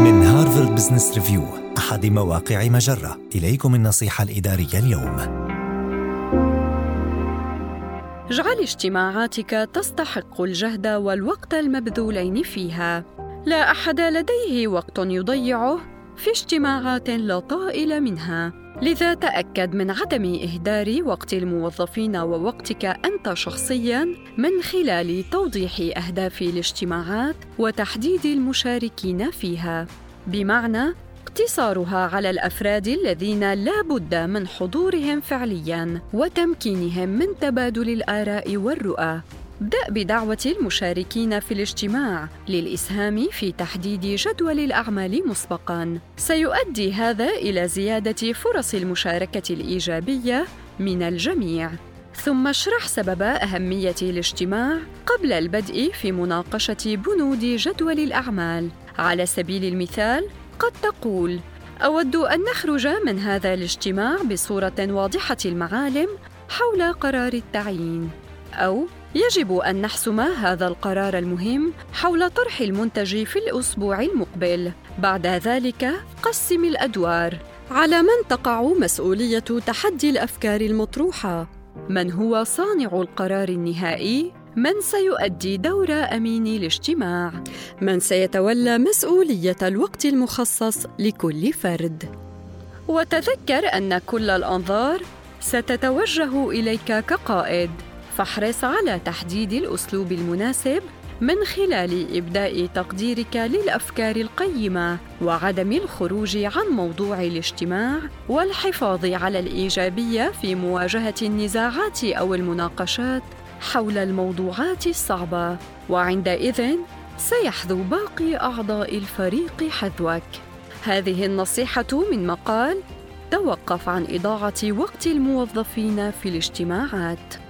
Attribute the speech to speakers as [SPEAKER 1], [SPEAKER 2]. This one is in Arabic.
[SPEAKER 1] من هارفارد بزنس ريفيو أحد مواقع مجرة. إليكم النصيحة الإدارية اليوم.
[SPEAKER 2] اجعل اجتماعاتك تستحق الجهد والوقت المبذولين فيها. لا أحد لديه وقت يضيعه. في اجتماعات لا طائل منها. لذا تأكد من عدم إهدار وقت الموظفين ووقتك أنت شخصياً من خلال توضيح أهداف الاجتماعات وتحديد المشاركين فيها، بمعنى اقتصارها على الأفراد الذين لا بد من حضورهم فعليا وتمكينهم من تبادل الآراء والرؤى. أبدأ بدعوة المشاركين في الاجتماع للإسهام في تحديد جدول الأعمال مسبقاً. سيؤدي هذا إلى زيادة فرص المشاركة الإيجابية من الجميع. ثم اشرح سبب أهمية الاجتماع قبل البدء في مناقشة بنود جدول الأعمال. على سبيل المثال، قد تقول: أود أن نخرج من هذا الاجتماع بصورة واضحة المعالم حول قرار التعيين. أو يجب أن نحسم هذا القرار المهم حول طرح المنتج في الأسبوع المقبل. بعد ذلك قسم الأدوار. على من تقع مسؤولية تحدي الأفكار المطروحة؟ من هو صانع القرار النهائي؟ من سيؤدي دور أمين الاجتماع من سيتولى مسؤولية الوقت المخصص لكل فرد وتذكر أن كل الأنظار ستتوجه إليك كقائد فاحرص على تحديد الأسلوب المناسب من خلال إبداء تقديرك للأفكار القيمة وعدم الخروج عن موضوع الاجتماع والحفاظ على الإيجابية في مواجهة النزاعات أو المناقشات حول الموضوعات الصعبة. وعندئذ سيحذو باقي أعضاء الفريق حذوك. هذه النصيحة من مقال توقف عن إضاعة وقت الموظفين في الاجتماعات.